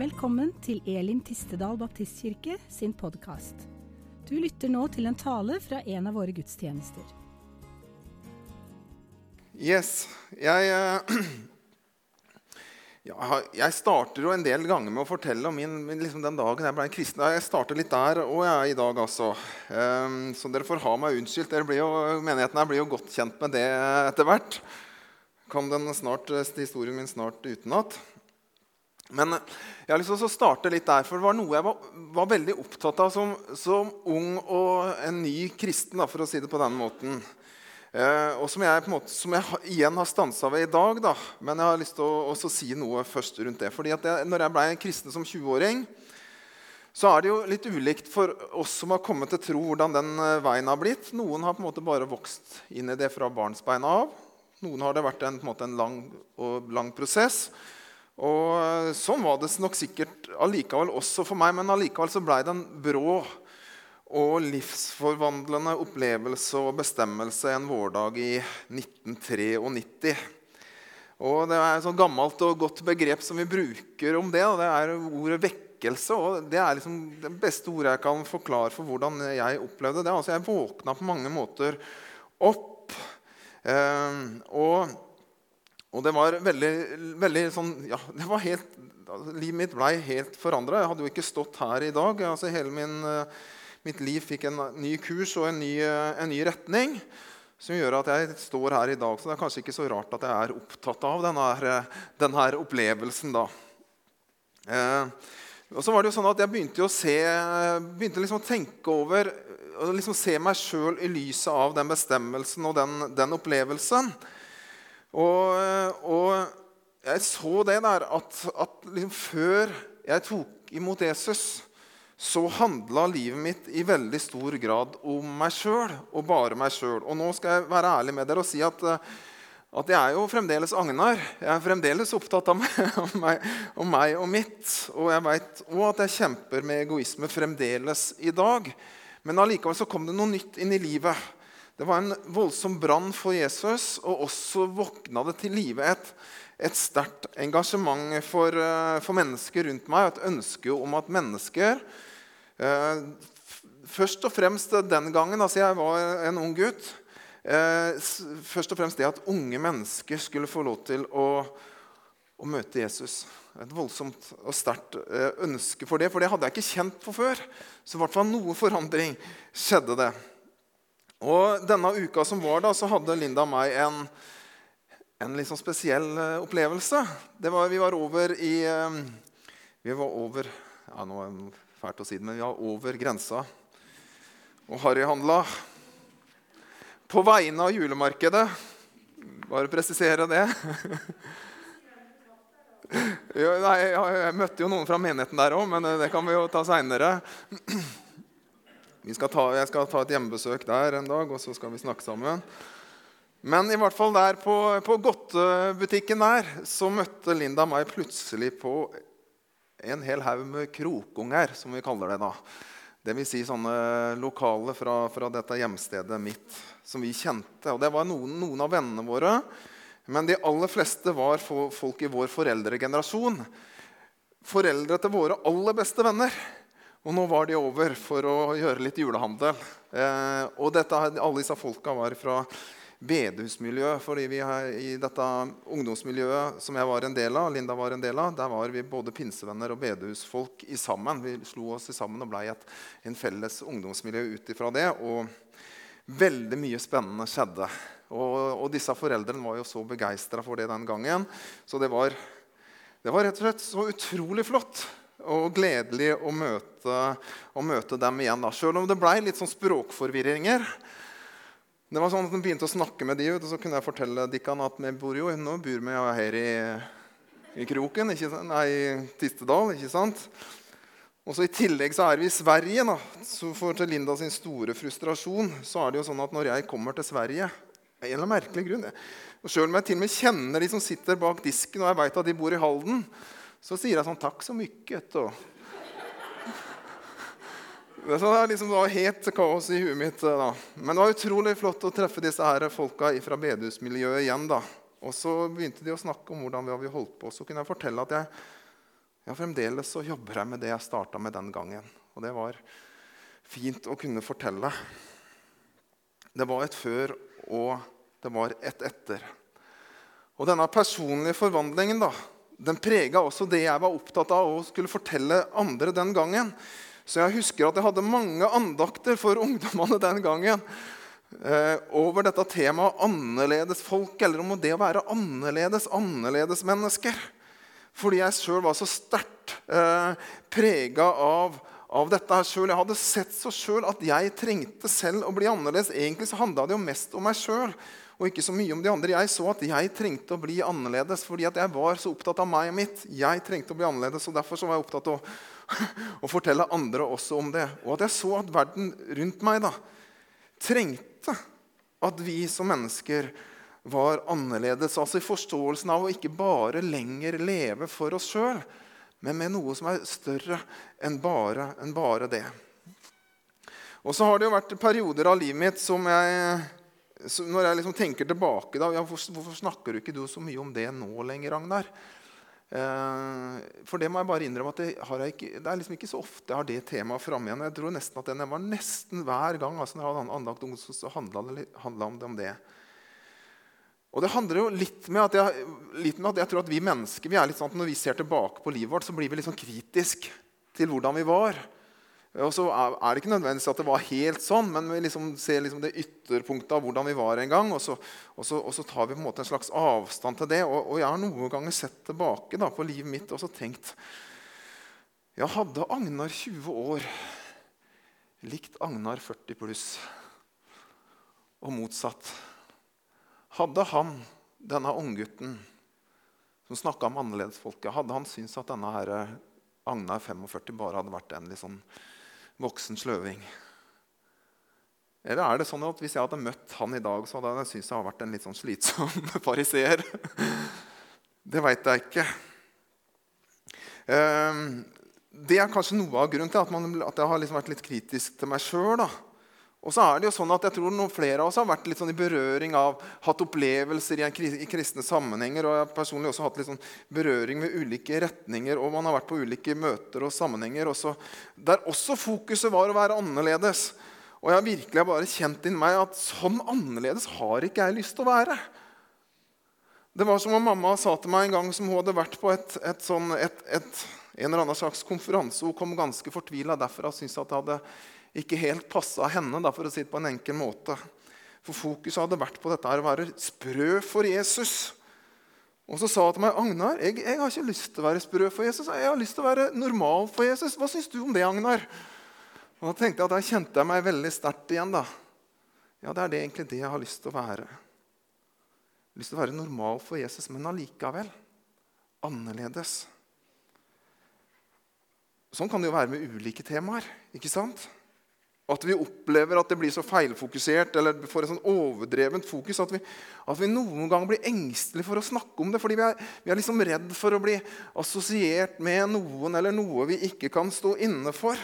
Velkommen til Elim Tistedal Baptistkirke sin podkast. Du lytter nå til en tale fra en av våre gudstjenester. Yes. Jeg, eh, ja, jeg starter jo en del ganger med å fortelle om min, liksom den dagen jeg ble en kristen. Jeg starter litt der og jeg er i dag, altså. Um, så dere får ha meg unnskyldt. Jo, menigheten her blir jo godt kjent med det etter hvert. Kan den snart, eh, historien min snart utenat. Men jeg har lyst til å starte litt der, for det var noe jeg var, var veldig opptatt av som, som, ung og en ny kristen, da, for å si det på den måten. Eh, og som jeg, måte, som jeg, igjen har stansa ved i dag. Da. Men jeg har lyst til å si noe først rundt det. Fordi jeg, når jeg ble kristen som 20-åring, så er det jo litt ulikt for oss som har kommet til tro, hvordan den eh, veien har blitt. Noen har på en måte bare vokst inn i det fra barnsbeina av. Noen har det vært en, en, en lang, lang prosess. Og eh, Sånn var det nok sikkert allikevel også for meg, men allikevel så blei det en brå og livsforvandlende opplevelse og bestemmelse en vårdag i 1993. Og Det er et sånt gammelt og godt begrep som vi bruker om det. det er ordet vekkelse. og Det er liksom det beste ordet jeg kan forklare for hvordan jeg opplevde det. Altså Jeg våkna på mange måter opp. Eh, og og det var veldig, veldig sånn Ja, det var helt Livet mitt ble helt forandra. Jeg hadde jo ikke stått her i dag. Altså, hele min, uh, mitt liv fikk en ny kurs og en ny, uh, en ny, retning som gjør at jeg står her i dag. Så det er kanskje ikke så rart at jeg er opptatt av denne, denne opplevelsen. da. Eh, og så var det jo sånn at Jeg begynte å se, begynte liksom å tenke over og liksom se meg sjøl i lyset av den bestemmelsen og den, den opplevelsen. Og, og jeg så det der at, at liksom før jeg tok imot Jesus, så handla livet mitt i veldig stor grad om meg sjøl og bare meg sjøl. Og nå skal jeg være ærlig med dere og si at, at jeg er jo fremdeles Agnar. Jeg er fremdeles opptatt av meg, om, meg, om meg og mitt. Og jeg veit òg at jeg kjemper med egoisme fremdeles i dag. Men allikevel så kom det noe nytt inn i livet. Det var en voldsom brann for Jesus, og også våkna det til live et, et sterkt engasjement for, eh, for, mennesker rundt meg. Et ønske om at mennesker eh, Først og fremst den gangen altså jeg var en ung gutt eh, Først og fremst det at unge mennesker skulle få lov til å, å møte Jesus. Et voldsomt og sterkt eh, ønske for det, for det hadde jeg ikke kjent på før. Så i hvert fall noe forandring skjedde det. Og Denne uka som var, da, så hadde Linda og meg en, en litt sånn spesiell uh, opplevelse. Var, vi var over i uh, Vi var over ja, nå er det fælt å si det, men vi var over grensa og harryhandla på vegne av julemarkedet. Bare presisere det. Ja, nei, jeg, møtte jo noen fra menigheten der òg, men eh, det kan vi jo ta seinere. Skal ta, jeg skal ta et hjemmebesøk der en dag, og så skal vi snakke sammen. Men i hvert fall der på, på godtebutikken der så møtte Linda meg plutselig på en hel haug med krokunger, som vi kaller det. da. Vil si sånne lokale fra, fra, dette hjemstedet mitt som vi kjente. Og det var noen, noen, av vennene våre. Men de aller fleste var folk i vår foreldregenerasjon. Foreldre til våre aller beste venner. Og nå var de over for å gjøre litt julehandel. Eh, og dette, alle disse folka var fra bedehusmiljøet. fordi vi her, I dette ungdomsmiljøet som jeg var en del av, Linda var en del av, der var vi både pinsevenner og bedehusfolk i sammen. Vi slo oss i sammen og ble et, en felles ungdomsmiljø ut ifra det. Og veldig mye spennende skjedde. Og, og disse foreldrene var jo så begeistra for det den gangen. Så det var, det var rett og slett så utrolig flott og gledelig å møte, å møte dem igjen. Da. Selv om det ble litt sånn språkforvirringer. Det var sånn at Når begynte å snakke med de, så kunne jeg fortelle Dikkan at vi bor jo, nå bor vi her i, i Kroken, nei, Tistedal. ikke sant? Og så I tillegg så er vi i Sverige. da. Så For til Linda sin store frustrasjon så er det jo sånn at når jeg kommer til Sverige en eller merkelig grunn, og Selv om jeg til og med kjenner de som sitter bak disken, og jeg vet at de bor i Halden, så sier jeg sånn 'Takk så mye'. Og... Det var liksom det helt kaos i huet mitt. Da. Men det var utrolig flott å treffe disse her folka fra bedehusmiljøet igjen. da. Og så begynte de å snakke om hvordan vi hadde holdt på. Så kunne jeg fortelle at jeg jeg Fremdeles så jobber jeg med det jeg starta med den gangen. Og det var fint å kunne fortelle. Det var et før, og det var et etter. Og denne personlige forvandlingen da, den prega også det jeg var opptatt av å skulle fortelle andre den gangen. Så jeg husker at jeg hadde mange andakter for ungdommene den gangen eh, over dette temaet annerledes folk, eller om det å være annerledes mennesker. Fordi jeg sjøl var så sterkt eh, prega av, av, dette her sjøl. Jeg hadde sett så sjøl at jeg trengte selv å bli annerledes. Egentlig så handla det jo mest om meg sjøl og ikke så mye om de andre. Jeg så at jeg trengte å bli annerledes fordi at jeg var så opptatt av meg og mitt. Jeg trengte å bli annerledes, og Derfor så var jeg opptatt av å, å, fortelle andre også om det. Og at jeg så at verden rundt meg da, trengte at vi som mennesker var annerledes. Altså i forståelsen av å ikke bare lenger leve for oss sjøl, men med noe som er større enn bare, enn bare det. Og så har det jo vært perioder av livet mitt som jeg så når jeg liksom tenker tilbake da, ja, hvorfor, snakker du ikke du så mye om det nå lenger, Ragnar? Eh, for det må jeg bare innrømme at det, ikke, det er liksom ikke så ofte jeg har det temaet framme igjen. Jeg tror nesten at det var nesten hver gang altså når jeg hadde andakt så handla det om det. Og det handler jo litt med, at jeg, med at jeg tror at vi mennesker vi er litt sånn at når vi ser tilbake på livet vårt, så blir vi litt sånn kritisk til hvordan vi var. Og så er det ikke nødvendigvis at det var helt sånn, men vi liksom ser liksom det ytterpunktet av hvordan vi var en gang. Og så, og, så, og så, tar vi på en måte en slags avstand til det. Og, og jeg har noen ganger sett tilbake da, på livet mitt og så tenkt Ja, hadde Agnar 20 år likt Agnar 40 pluss, og motsatt Hadde han, denne unggutten som snakka om annerledesfolket, hadde han syntes at denne her Agnar 45 bare hadde vært en litt sånn voksen sløving? Eller er det sånn at hvis jeg hadde møtt han i dag, så hadde jeg syntes jeg hadde vært en litt sånn slitsom fariseer? Det veit jeg ikke. Ehm, det er kanskje noe av grunnen til at, man, at jeg har liksom vært litt kritisk til meg sjøl. Og så er det jo sånn at jeg tror noen Flere av oss har vært litt sånn i berøring av hatt opplevelser i, i kristne sammenhenger. Og jeg har personlig også hatt litt sånn berøring med ulike retninger. Og man har vært på ulike møter og sammenhenger også, der også fokuset var å være annerledes. Og jeg har virkelig bare kjent inn meg at sånn annerledes har ikke jeg lyst til å være. Det var som om mamma sa til meg en gang som hun hadde vært på et, et sånn, et, en eller annen slags konferanse. Hun kom ganske fortvila derfra og syntes at det hadde ikke helt passa henne, da, for å si det på en enkel måte. For fokuset hadde vært på dette her, å være sprø for Jesus. Og så sa hun til meg Agnar, jeg, jeg, har ikke lyst til å være sprø for Jesus. Jeg har lyst til å være normal for Jesus. Hva syns du om det, Agnar? Og Da tenkte jeg at da kjente jeg meg veldig sterkt igjen. da. Ja, det er det egentlig det jeg har lyst til å være. Jeg har lyst til å være normal for Jesus, men allikevel annerledes. Sånn kan det jo være med ulike temaer. ikke sant? At vi opplever at det blir så feilfokusert eller får et sånn overdrevent fokus. At vi, at vi noen ganger blir engstelige for å snakke om det fordi vi er, vi er liksom redd for å bli assosiert med noen eller noe vi ikke kan stå inne for.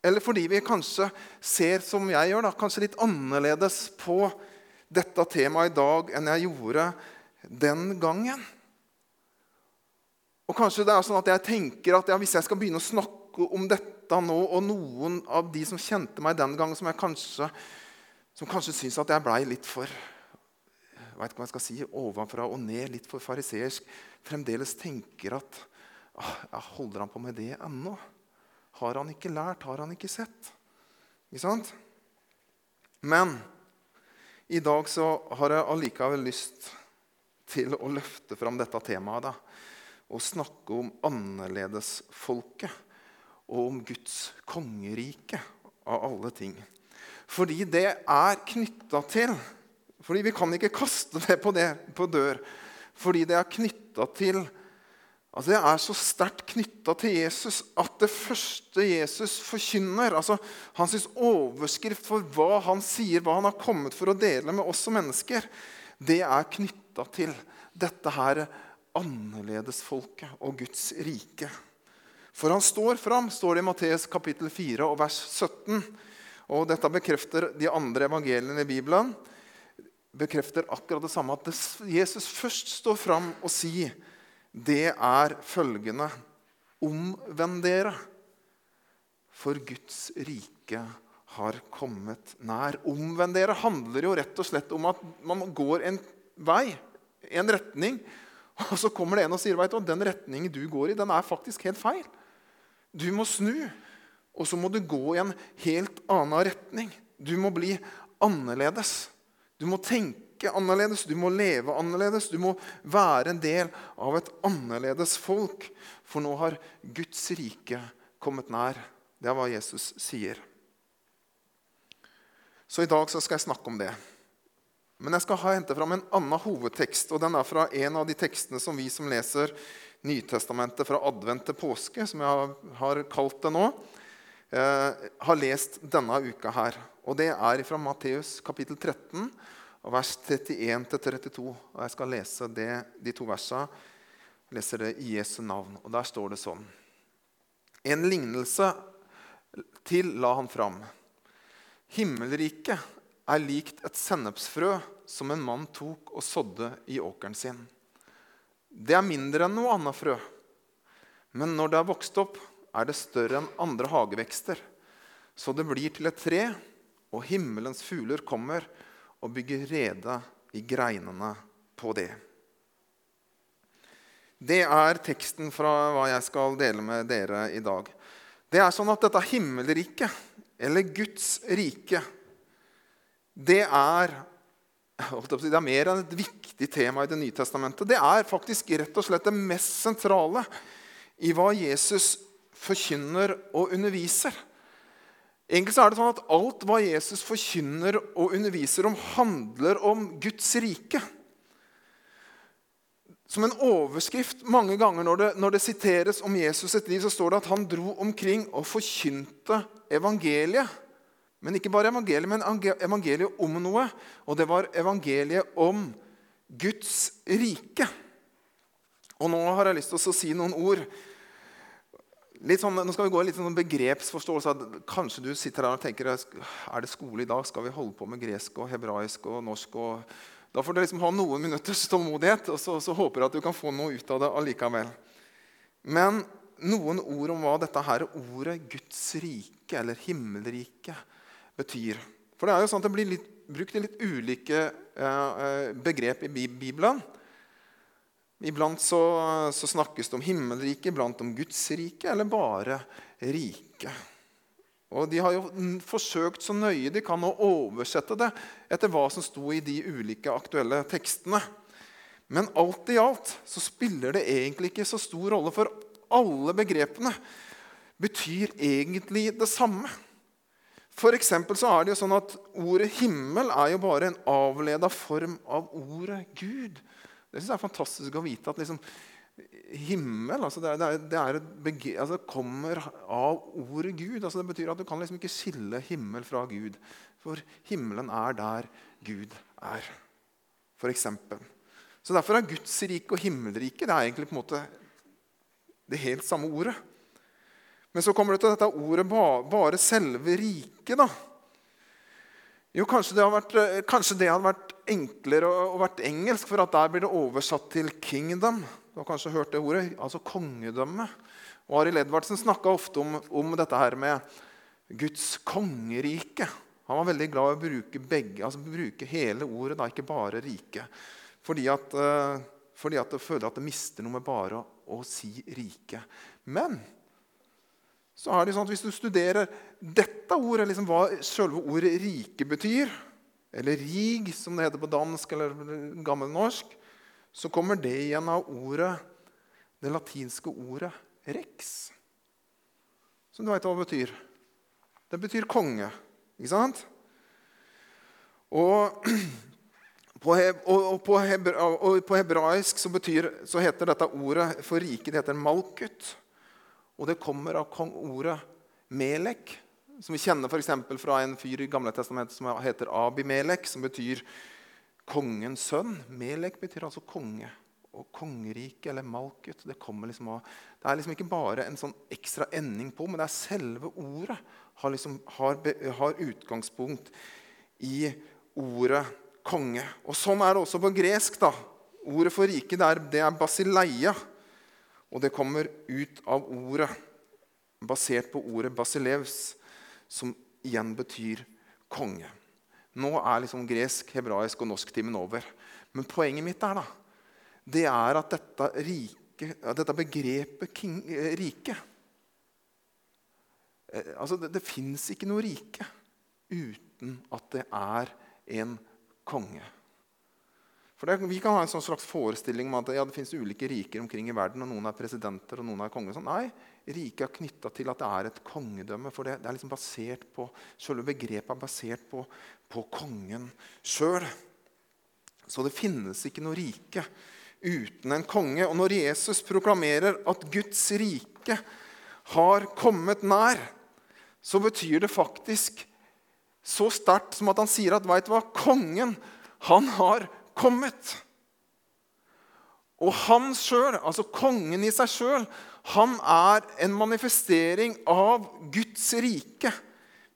Eller fordi vi kanskje ser, som jeg gjør, da, kanskje litt annerledes på dette temaet i dag enn jeg gjorde den gangen. Og kanskje det er sånn at jeg tenker at ja, hvis jeg skal begynne å snakke om dette nå, og noen av de som kjente meg den gangen, som jeg kanskje, kanskje syns at jeg blei litt for jeg vet hva jeg skal si, ovenfra og ned, litt for fariseersk, fremdeles tenker at ah, Holder han på med det ennå? Har han ikke lært? Har han ikke sett? Ikke sant? Men i dag så har jeg allikevel lyst til å løfte fram dette temaet. Da, og snakke om annerledesfolket og om Guds kongerike av alle ting. Fordi det er knytta til Fordi vi kan ikke kaste det på, det på dør. Fordi det er knytta til altså Det er så sterkt knytta til Jesus at det første Jesus forkynner, altså hans overskrift for hva han sier, hva han har kommet for å dele med oss som mennesker, det er knytta til dette her annerledesfolket og Guds rike. For han står fram, står det i Matteus kapittel 4 og vers 17. Og dette bekrefter de andre evangeliene i Bibelen. bekrefter akkurat det samme, At Jesus først står fram og sier det er følgende Omvend dere, for Guds rike har kommet nær. Omvend dere handler jo rett og slett om at man går en vei, en retning, og så kommer det en og sier veit den retningen du går i, den er faktisk helt feil. Du må snu, og så må du gå i en helt annen retning. Du må bli annerledes. Du må tenke annerledes, du må leve annerledes. Du må være en del av et annerledes folk. For nå har Guds rike kommet nær. Det er hva Jesus sier. Så i dag så skal jeg snakke om det. Men jeg skal hente fram en annen hovedtekst. og Den er fra en av de tekstene som vi som leser Nytestamentet fra advent til påske, som jeg har kalt det nå, eh, har lest denne uka her. Og Det er fra Matteus kapittel 13, vers 31-32. Og Jeg skal lese det, de to versene. Jeg leser det i Jesu navn. Og Der står det sånn. En lignelse til la han fram. Himmelriket er likt et sennepsfrø som en mann tok og sådde i åkeren sin. Det er mindre enn noe annet frø, men når det er vokst opp, er det større enn andre hagevekster. Så det blir til et tre, og himmelens fugler kommer og bygger rede i greinene på det. Det er teksten fra hva jeg skal dele med dere i dag. Det er sånn at dette himmelriket, eller Guds rike, det er, det er mer enn et viktig tema i Det nye testamentet. Det er faktisk rett og slett det mest sentrale i hva Jesus forkynner og underviser. Egentlig så er det sånn at Alt hva Jesus forkynner og underviser om, handler om Guds rike. Som en overskrift mange ganger når det, når det siteres om Jesus sitt liv, så står det at han dro omkring og forkynte evangeliet. Men ikke bare evangeliet, men evangeliet om noe. Og det var evangeliet om Guds rike. Og nå har jeg lyst til å si noen ord. Sånn, nå skal vi gå i litt sånn begrepsforståelse. Kanskje du sitter her og tenker er det skole i dag? Skal vi holde på med gresk og hebraisk og norsk? Og da får du liksom ha noen minutters tålmodighet, og så, så håper jeg at du kan få noe ut av det allikevel. Men noen ord om hva dette her ordet Guds rike eller himmelrike betyr. For det er jo sånn at det blir litt, brukt litt ulike eh, eh, begrep i Bibelen. Iblant så, så, snakkes det om himmelriket, iblant om Guds rike, eller bare rike. Og De har jo forsøkt så nøye de kan å oversette det etter hva som sto i de ulike aktuelle tekstene. Men alt i alt så spiller det egentlig ikke så stor rolle, for alle begrepene betyr egentlig det samme. For så er det jo sånn at Ordet 'himmel' er jo bare en avleda form av ordet Gud. Det synes jeg er fantastisk å vite. at liksom, Himmel altså det, er, det, er bege, altså det, kommer av ordet Gud. Altså det betyr at Du kan liksom ikke skille himmel fra Gud. For himmelen er der Gud er. Eksempel. Så Derfor er Guds rike og himmelriket det er egentlig på en måte det helt samme ordet. Men så kommer det til dette ordet bare selve riket. da. Jo, kanskje det, vært, eh, kanskje det, hadde vært enklere å, å vært engelsk, for at der blir det oversatt til 'kingdom'. Du har kanskje hørt det ordet? Altså kongedømme. Og Arild Edvardsen snakka ofte om, om, dette her med Guds kongerike. Han var veldig glad i å bruke, begge, altså bruke hele ordet, da, ikke bare rike. Fordi at, uh, fordi at det føler at det mister noe med bare å, å si rike. Men så er det sånn at hvis du studerer dette ordet, liksom hva selve ordet 'rike' betyr, eller 'rig', som det heter på dansk eller gammelnorsk, så kommer det igjen av ordet, det latinske ordet 'rex'. Som du veit hva det betyr. Det betyr konge. Ikke sant? Og på, hebraisk så, betyr, så, heter dette ordet for riket det heter malkut. Og det kommer av ordet Melek, som vi kjenner for fra en fyr i Gamle testamentet som heter Abimelek, som betyr kongens sønn. Melek betyr altså konge. Og kongerike, eller Malkut, det, liksom av, det er liksom ikke bare en sånn ekstra ending på, men det er selve ordet har, liksom, har, har utgangspunkt i ordet konge. Og Sånn er det også på gresk. da. Ordet for rike det er, det er basileia. Og det kommer ut av ordet, basert på ordet basilevs, som igjen betyr konge. Nå er liksom gresk, hebraisk og norsktimen over. Men poenget mitt er da, det er at dette, rike, dette begrepet king, eh, rike eh, altså Det, det fins ikke noe rike uten at det er en konge. For det, Vi kan ha en sånn slags forestilling om at ja, det fins ulike riker omkring i verden, og noen er presidenter og noen er konger. Sånn. Nei, riket er knytta til at det er et kongedømme. For det, det er liksom basert på, Selve begrepet er basert på, på kongen sjøl. Så det finnes ikke noe rike uten en konge. Og når Jesus proklamerer at Guds rike har kommet nær, så betyr det faktisk så sterkt som at han sier at veit du hva, kongen han har kommet kommet. Og han sjøl, altså kongen i seg sjøl, han er en manifestering av Guds rike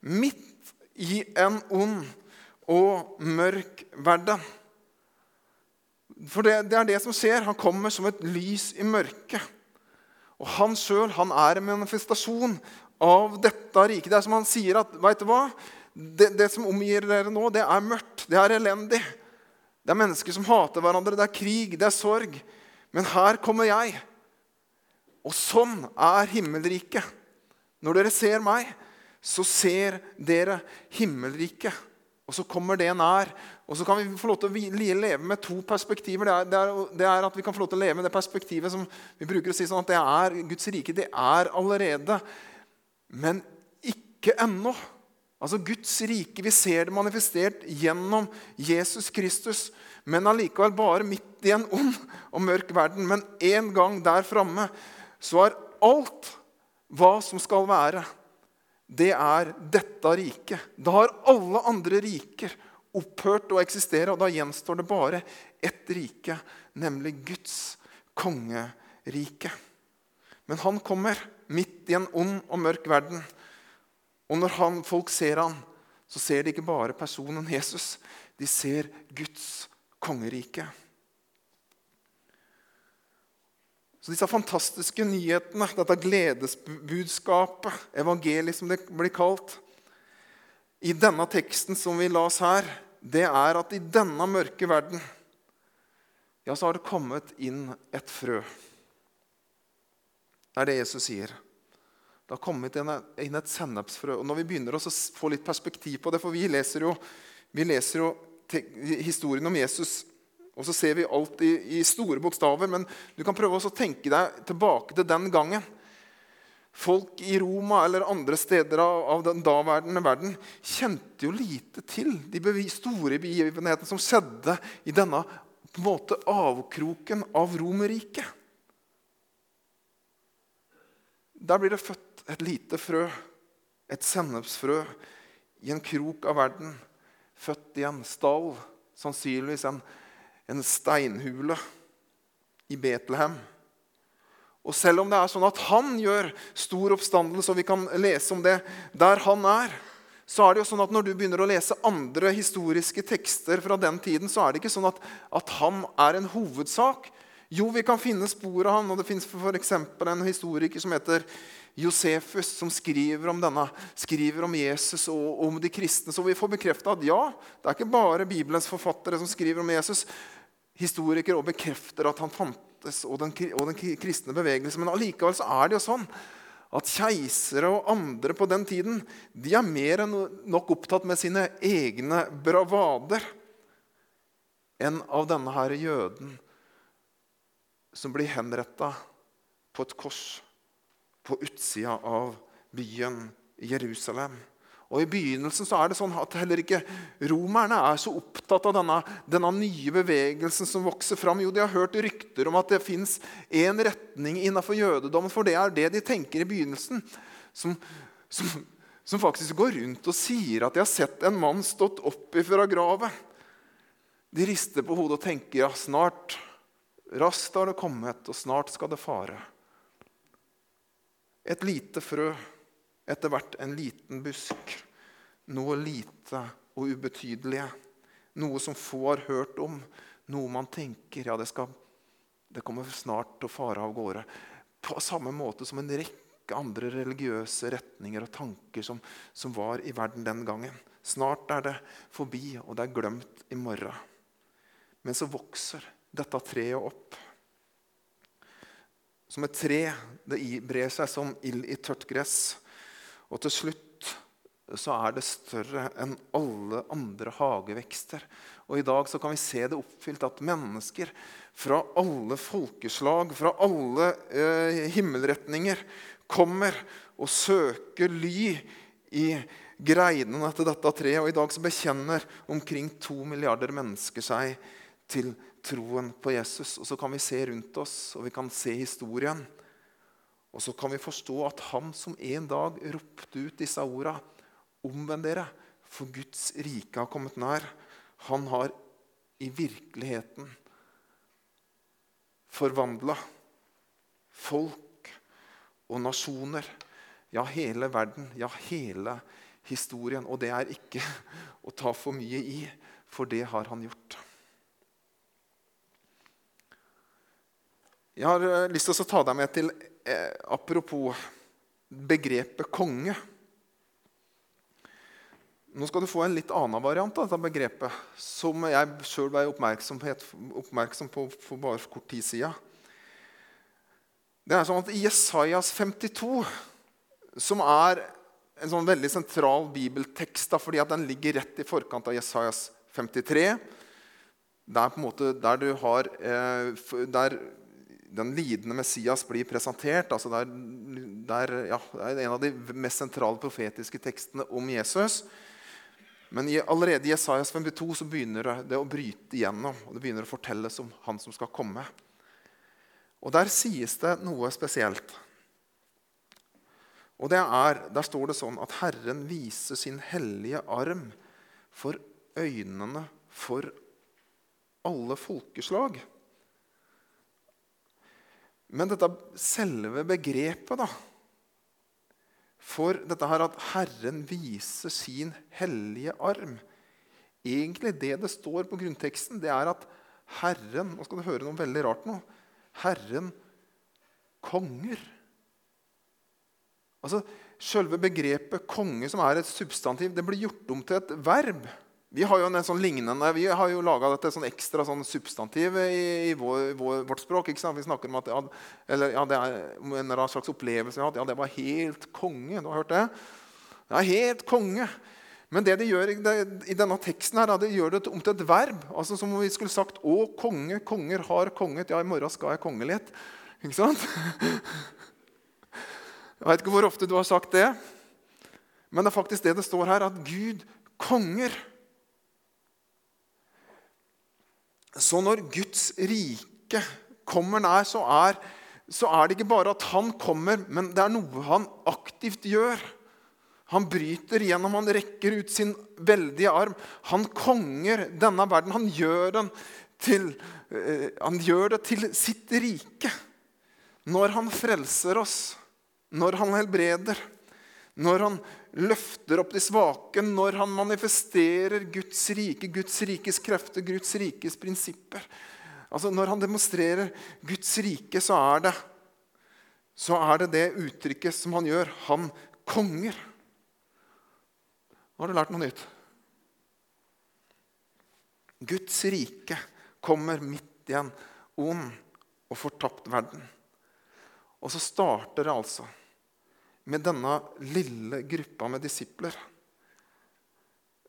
midt i en ond og mørk verden. For det, det, er det som skjer. Han kommer som et lys i mørket. Og han sjøl er en manifestasjon av dette riket. Det er som han sier at Veit du hva? Det, det som omgir dere nå, det er mørkt. Det er elendig. Det er mennesker som hater hverandre, det er krig, det er sorg. Men her kommer jeg. Og sånn er himmelriket. Når dere ser meg, så ser dere himmelriket. Og så kommer det nær. Og så kan vi få lov til å leve med to perspektiver. Det er, det, er, det er, at vi kan få lov til å leve med det perspektivet som vi bruker å si sånn at det er Guds rike. Det er allerede, men ikke ennå. Altså Guds rike. Vi ser det manifestert gjennom Jesus Kristus. Men allikevel bare midt i en ond og mørk verden. Men en gang der framme så er alt hva som skal være, det er dette riket. Da har alle andre riker opphørt å eksistere, og da gjenstår det bare ett rike, nemlig Guds kongerike. Men han kommer midt i en ond og mørk verden. Og når han, folk ser han, så ser de ikke bare personen Jesus. De ser Guds kongerike. Så disse fantastiske nyhetene, dette gledesbudskapet, evangeliet som det blir kalt, i denne teksten som vi las her, det er at i denne mørke verden ja, så har det kommet inn et frø. Det er det Jesus sier. Det har kommet inn et sennepsfrø. Og når vi begynner å få litt perspektiv på det, for vi leser jo, vi leser jo historien om Jesus, og så ser vi alt i, i store bokstaver, men du kan prøve å tenke deg tilbake til den gangen. Folk i Roma eller andre steder av, av den daværende verden kjente jo lite til de store begivenhetene som skjedde i denne på en måte avkroken av Romerriket. Der blir det født et lite frø, et sennepsfrø, i en krok av verden. Født i en stall, sannsynligvis en, en steinhule i Betlehem. Og selv om det er sånn at han gjør stor oppstandelse, og vi kan lese om det der han er, så er det jo sånn at når du begynner å lese andre historiske tekster fra den tiden, så er det ikke sånn at, at han er en hovedsak. Jo, vi kan finne spor av han, og det fins f.eks. en historiker som heter Josefus som skriver om denne, skriver om Jesus og om de kristne. Så vi får bekrefta at ja, det er ikke bare Bibelens forfattere som skriver om Jesus. Historikere og bekrefter at han fantes, og den, og den kristne bevegelse. Men allikevel så er det jo sånn at keisere og andre på den tiden de er mer enn nok opptatt med sine egne bravader enn av denne her jøden som blir henretta på et kors på utsida av byen Jerusalem. Og I begynnelsen så er det sånn at heller ikke romerne er så opptatt av denne, denne nye bevegelsen som vokser fram. Jo, de har hørt rykter om at det fins én retning innenfor jødedommen. For det er det de tenker i begynnelsen. Som, som, som, faktisk går rundt og sier at de har sett en mann stått opp fra graven. De rister på hodet og tenker ja, snart, raskt har det kommet, og snart skal det fare. Et lite frø, etter hvert en liten busk. Noe lite og ubetydelige. Noe som få har hørt om. Noe man tenker ja, det, skal, det kommer snart til å fare av gårde. på samme måte som en rekke andre religiøse retninger og tanker som, som var i verden den gangen. Snart er det forbi, og det er glemt i morgen. Men så vokser dette treet opp. Som et tre. Det brer seg som ild i tørt gress. Og til slutt så er det større enn alle andre hagevekster. Og I dag så kan vi se det oppfylt at mennesker fra alle folkeslag, fra alle eh, himmelretninger, kommer og søker ly i greinene til dette treet. Og I dag så bekjenner omkring to milliarder mennesker seg til troen på Jesus. Og så kan vi se rundt oss, og vi kan se historien. Og så kan vi forstå at han som en dag ropte ut disse orda Omvend dere, for Guds rike har kommet nær. Han har i virkeligheten forvandla folk og nasjoner. Ja, hele verden. Ja, hele historien. Og det er ikke å ta for mye i, for det har han gjort. Jeg har eh, lyst til å ta deg med til eh, apropos begrepet konge. Nå skal du få en litt annen variant av dette begrepet, som jeg sjøl ble oppmerksom på for bare kort tid siden. Det er sånn at I Jesajas 52, som er en sånn veldig sentral bibeltekst da, fordi den ligger rett i forkant av Jesajas 53, der, måte, der du har eh, der den lidende Messias blir presentert. altså der, der, ja, Det er en av de mest sentrale profetiske tekstene om Jesus. Men allerede i Jesajas 52 så begynner det å bryte igjennom. og Det begynner å fortelles om han som skal komme. Og Der sies det noe spesielt. Og det er, Der står det sånn at Herren viser sin hellige arm for øynene for alle folkeslag. Men dette selve begrepet da, for dette her at Herren viser sin hellige arm. Egentlig det det står på grunnteksten, det er at Herren Nå skal du høre noe veldig rart nå. Herren konger. Altså, Selve begrepet konge, som er et substantiv, det blir gjort om til et verb. Vi har jo en sånn lignende, vi har jo laga dette sånn ekstra sånn substantiv i, i vår, vår, vårt språk. Vi snakker om at ja, eller, ja, det er en slags opplevelse vi har hatt. Ja, det var helt konge. Du har hørt det? Er helt konge. Men det de gjør i, det, i denne teksten, her, de gjør det om til et verb. Altså Som om vi skulle sagt 'Å, konge, konger har konget'. Ja, i morgen skal jeg konge litt. Ikke sant? Jeg vet ikke hvor ofte du har sagt det. Men det er faktisk det det står her, at Gud konger. Så når Guds rike kommer nær, så er, så er, det ikke bare at han kommer, men det er noe han aktivt gjør. Han bryter igjennom, han rekker ut sin veldige arm. Han konger denne verden. Han gjør, den til, uh, han gjør det til sitt rike. Når han frelser oss, når han helbreder, når han løfter opp de svake, når han manifesterer Guds rike, Guds rikes krefter, Guds rikes prinsipper. Altså Når han demonstrerer Guds rike, så er det så er det det uttrykket som han gjør. Han konger. Nå har du lært noe nytt. Guds rike kommer midt i en ond og fortapt verden. Og så starter det altså med denne lille gruppa med disipler.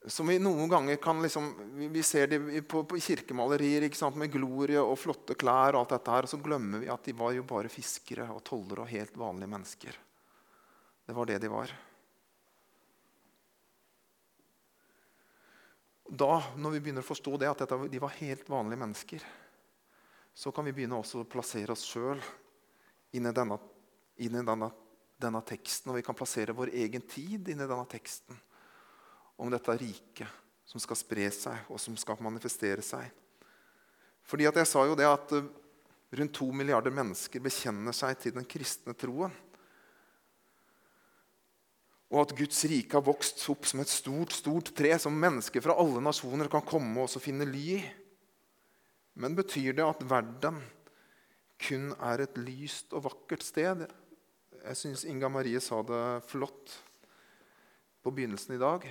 Som vi noen ganger kan liksom, Vi ser det på, på kirkemalerier med glorie og flotte klær. Og alt dette her, og så glemmer vi at de var jo bare fiskere og tollere og helt vanlige mennesker. Det var det de var. Da, når vi begynner å forstå det, at de var helt vanlige mennesker, så kan vi begynne også å plassere oss sjøl inn i denne, inn i denne denne teksten, og vi kan plassere vår egen tid inn i denne teksten om dette riket som skal spre seg, og som skal manifestere seg. Fordi at Jeg sa jo det at eh, rundt to milliarder mennesker bekjenner seg til den kristne troen. Og at Guds rike har vokst opp som et stort stort tre som mennesker fra alle nasjoner kan komme og finne ly i. Men betyr det at verden kun er et lyst og vakkert sted. Jeg syns Inga Marie sa det flott på begynnelsen i dag.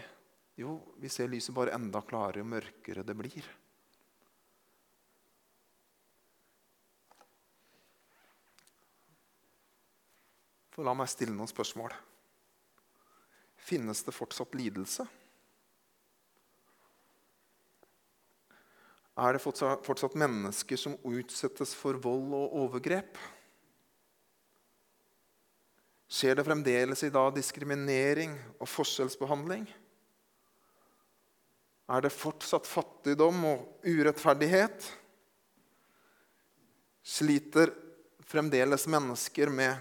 Jo, vi ser lyset bare enda klarere jo mørkere det blir. For la meg stille noen spørsmål. Finnes det fortsatt lidelse? Er det fortsatt mennesker som utsettes for vold og overgrep? Skjer det fremdeles i dag diskriminering og forskjellsbehandling? Er det fortsatt fattigdom og urettferdighet? Sliter fremdeles mennesker med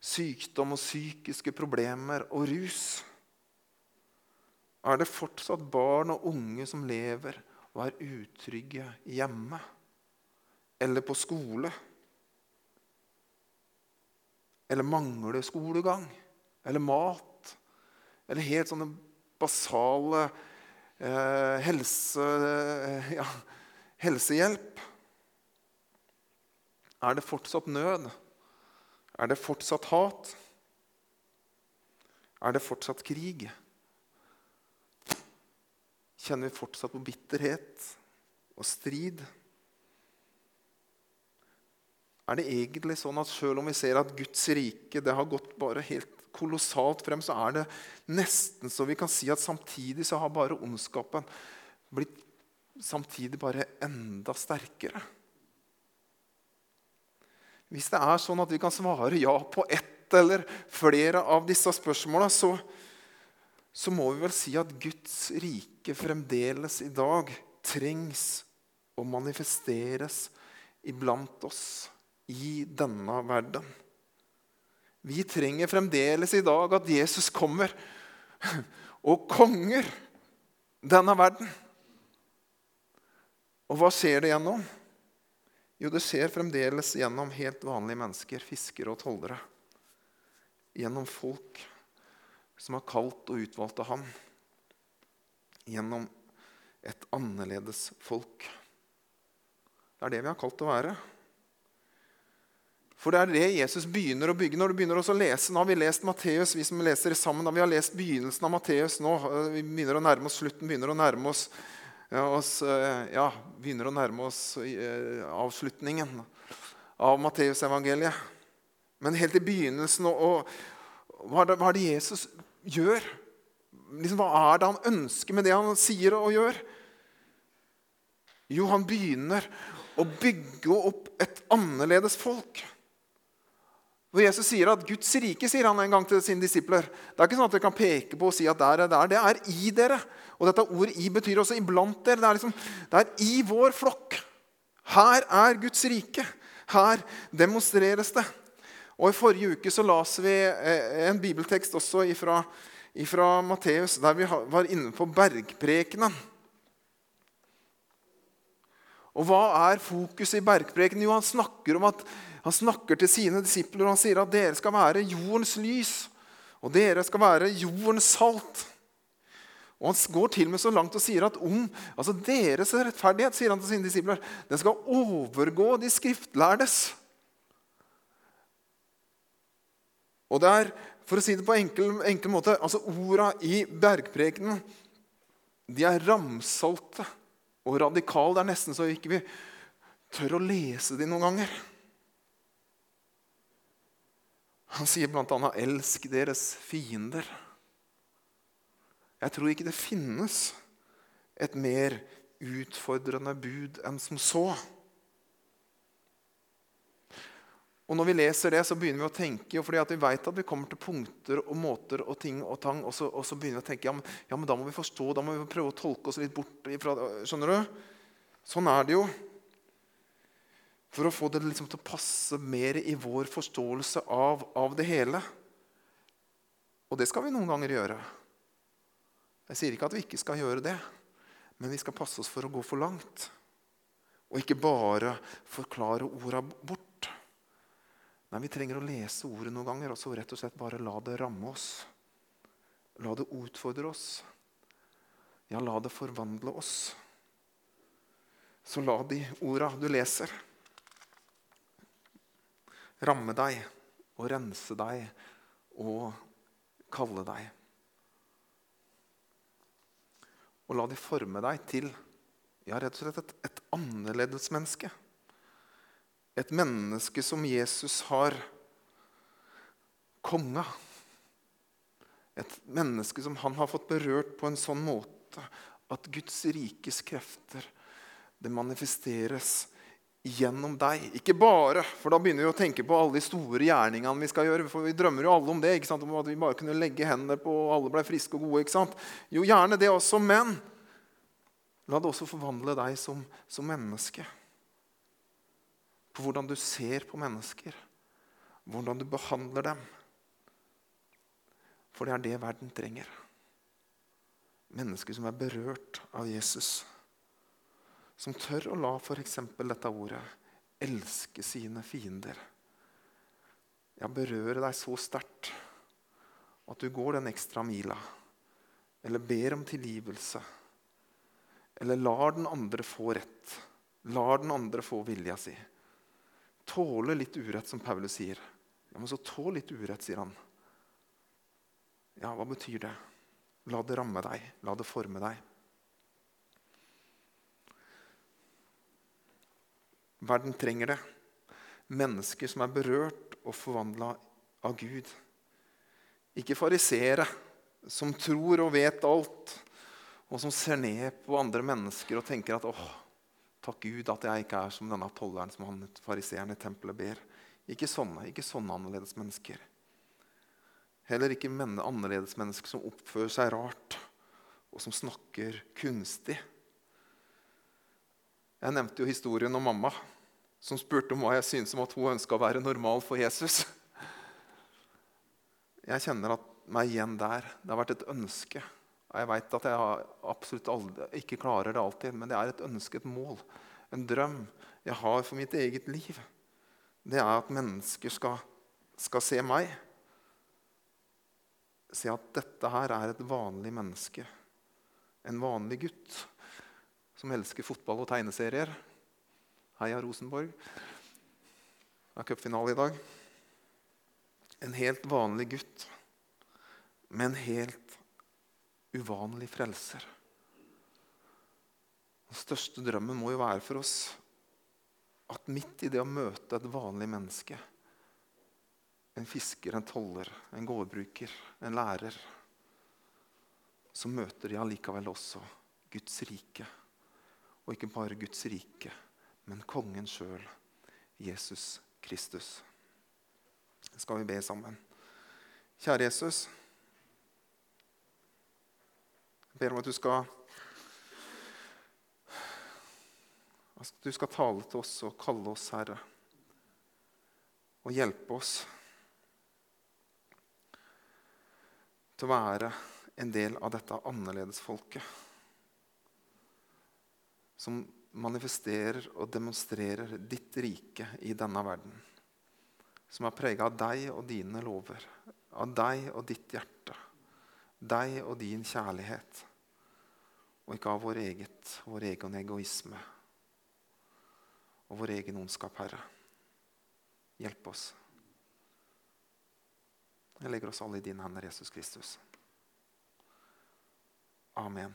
sykdom og psykiske problemer og rus? Er det fortsatt barn og unge som lever og er utrygge hjemme eller på skole? Eller mangler skolegang eller mat? Eller helt sånne basale eh, helse, eh, ja, helsehjelp? Er det fortsatt nød? Er det fortsatt hat? Er det fortsatt krig? Kjenner vi fortsatt på bitterhet og strid? Er det egentlig sånn at selv om vi ser at Guds rike det har gått bare helt kolossalt frem, så er det nesten så vi kan si at samtidig så har bare ondskapen blitt samtidig bare enda sterkere? Hvis det er sånn at vi kan svare ja på ett eller flere av disse spørsmåla, så, så må vi vel si at Guds rike fremdeles i dag trengs og manifesteres iblant oss i denne verden. Vi trenger fremdeles i dag at Jesus kommer og konger denne verden. Og hva skjer det gjennom? Jo, det skjer fremdeles gjennom helt vanlige mennesker, fiskere og tollere. Gjennom folk som har kalt og utvalgt av ham. Gjennom et annerledes folk. Det er det vi har kalt å være. For det er det Jesus begynner å bygge. Når du begynner å lese, Nå har vi lest Matteus, vi som leser sammen. Da vi har lest begynnelsen av Matteus nå. Vi begynner å nærme oss slutten, begynner å nærme oss oss, eh, ja, begynner å nærme oss eh, avslutningen av Matteusevangeliet. Men helt i begynnelsen og, og, hva, er det, hva, er det, Jesus gjør? Liksom, hva er det han ønsker med det han sier og gjør? Jo, han begynner å bygge opp et annerledes folk. Hvor Jesus sier at Guds rike sier han en gang til sine disipler. Det er ikke sånn at dere kan peke på og si at der er der. Det er i dere. Og dette ordet 'i' betyr også iblant dere. Det er, liksom, det er i vår flokk. Her er Guds rike. Her demonstreres det. Og I forrige uke så las vi eh, en bibeltekst også ifra, ifra Matteus, der vi var inne på bergprekenen. Og hva er fokuset i bergprekenen? Jo, han snakker, om at, han snakker til sine disipler og han sier at dere skal være jordens lys. Og dere skal være jordens salt. Og Han går til med så langt og sier at om altså deres rettferdighet sier han til sine disipler, den skal overgå de skriftlærdes. Og det er, for å si det på enkel, enkel måte, altså Orda i bergprekenen de er ramsalte og radikale. Det er nesten så vi ikke tør å lese de noen ganger. Han sier bl.a.: Elsk deres fiender. Jeg tror ikke det finnes et mer utfordrende bud enn som så. Og Når vi leser det, så begynner vi å tenke, fordi vi vet at vi kommer til punkter og måter og ting og tang, og så, og så begynner vi å tenke ja men, ja, men, da må vi forstå, da må vi prøve å tolke oss litt bort ifra Skjønner du? Sånn er det jo. For å få det liksom til å passe mer i vår forståelse av, av det hele. Og det skal vi noen ganger gjøre. Jeg sier ikke at vi ikke skal gjøre det, men vi skal passe oss for å gå for langt. Og ikke bare forklare orda bort. Nei, Vi trenger å lese ordet noen ganger og så rett og slett bare la det ramme oss. La det utfordre oss. Ja, la det forvandle oss. Så la de orda du leser, ramme deg og rense deg og kalle deg. Og la de forme deg til ja, rett og slett et, et annerledes menneske. Et menneske som Jesus har konga. Et menneske som han har fått berørt på en sånn måte at Guds rikes krefter det manifesteres gjennom deg. Ikke bare, for da begynner vi å tenke på alle de store gjerningene vi skal gjøre. For vi drømmer jo alle om det, ikke sant? om at vi bare kunne legge hendene på og alle ble friske og gode. ikke sant? Jo, gjerne det også, men la det også forvandle deg som, som menneske. På hvordan du ser på mennesker, hvordan du behandler dem. For det er det verden trenger. Mennesker som er berørt av Jesus som tør å la f.eks. dette ordet elske sine fiender. Ja, berøre deg så sterkt at du går den ekstra mila, eller ber om tilgivelse, eller lar den andre få rett, lar den andre få vilja si. Tåle litt urett, som Paulus sier. Ja, men så tål litt urett, sier han. Ja, hva betyr det? La det ramme deg, la det forme deg. Verden trenger det. Mennesker som er berørt og forvandla av Gud. Ikke fariseere som tror og vet alt, og som ser ned på andre mennesker og tenker at åh, takk Gud at jeg ikke er som denne tolleren som han fariseeren i tempelet ber. Ikke sånne, ikke sånne annerledes mennesker. Heller ikke annerledes mennesker som oppfører seg rart, og som snakker kunstig. Jeg nevnte jo historien om mamma som spurte om hva jeg syntes om at hun ønska å være normal for Jesus. Jeg kjenner meg igjen der. Det har vært et ønske. Jeg veit at jeg absolutt aldri, ikke klarer det alltid, men det er et ønsket mål, en drøm jeg har for mitt eget liv. Det er at mennesker skal, skal se meg. Se at dette her er et vanlig menneske. En vanlig gutt som elsker fotball og tegneserier. Heia Rosenborg. Det er cupfinale i dag. En helt vanlig gutt med en helt uvanlig frelser. Den største drømmen må jo være for oss at midt i det å møte et vanlig menneske En fisker, en toller, en gårdbruker, en lærer Så møter de allikevel også Guds rike. Og ikke bare Guds rike, men kongen sjøl, Jesus Kristus. Det Skal vi be sammen? Kjære Jesus. Jeg ber om at du skal at du skal tale til oss og kalle oss, Herre, og hjelpe oss til å være en del av dette annerledesfolket som manifesterer og demonstrerer ditt rike i denne verden. Som er prega av deg og dine lover, av deg og ditt hjerte. Deg og din kjærlighet, og ikke av vår, eget, vår egen egoisme og vår egen ondskap, Herre. Hjelp oss. Jeg legger oss alle i dine hender, Jesus Kristus. Amen.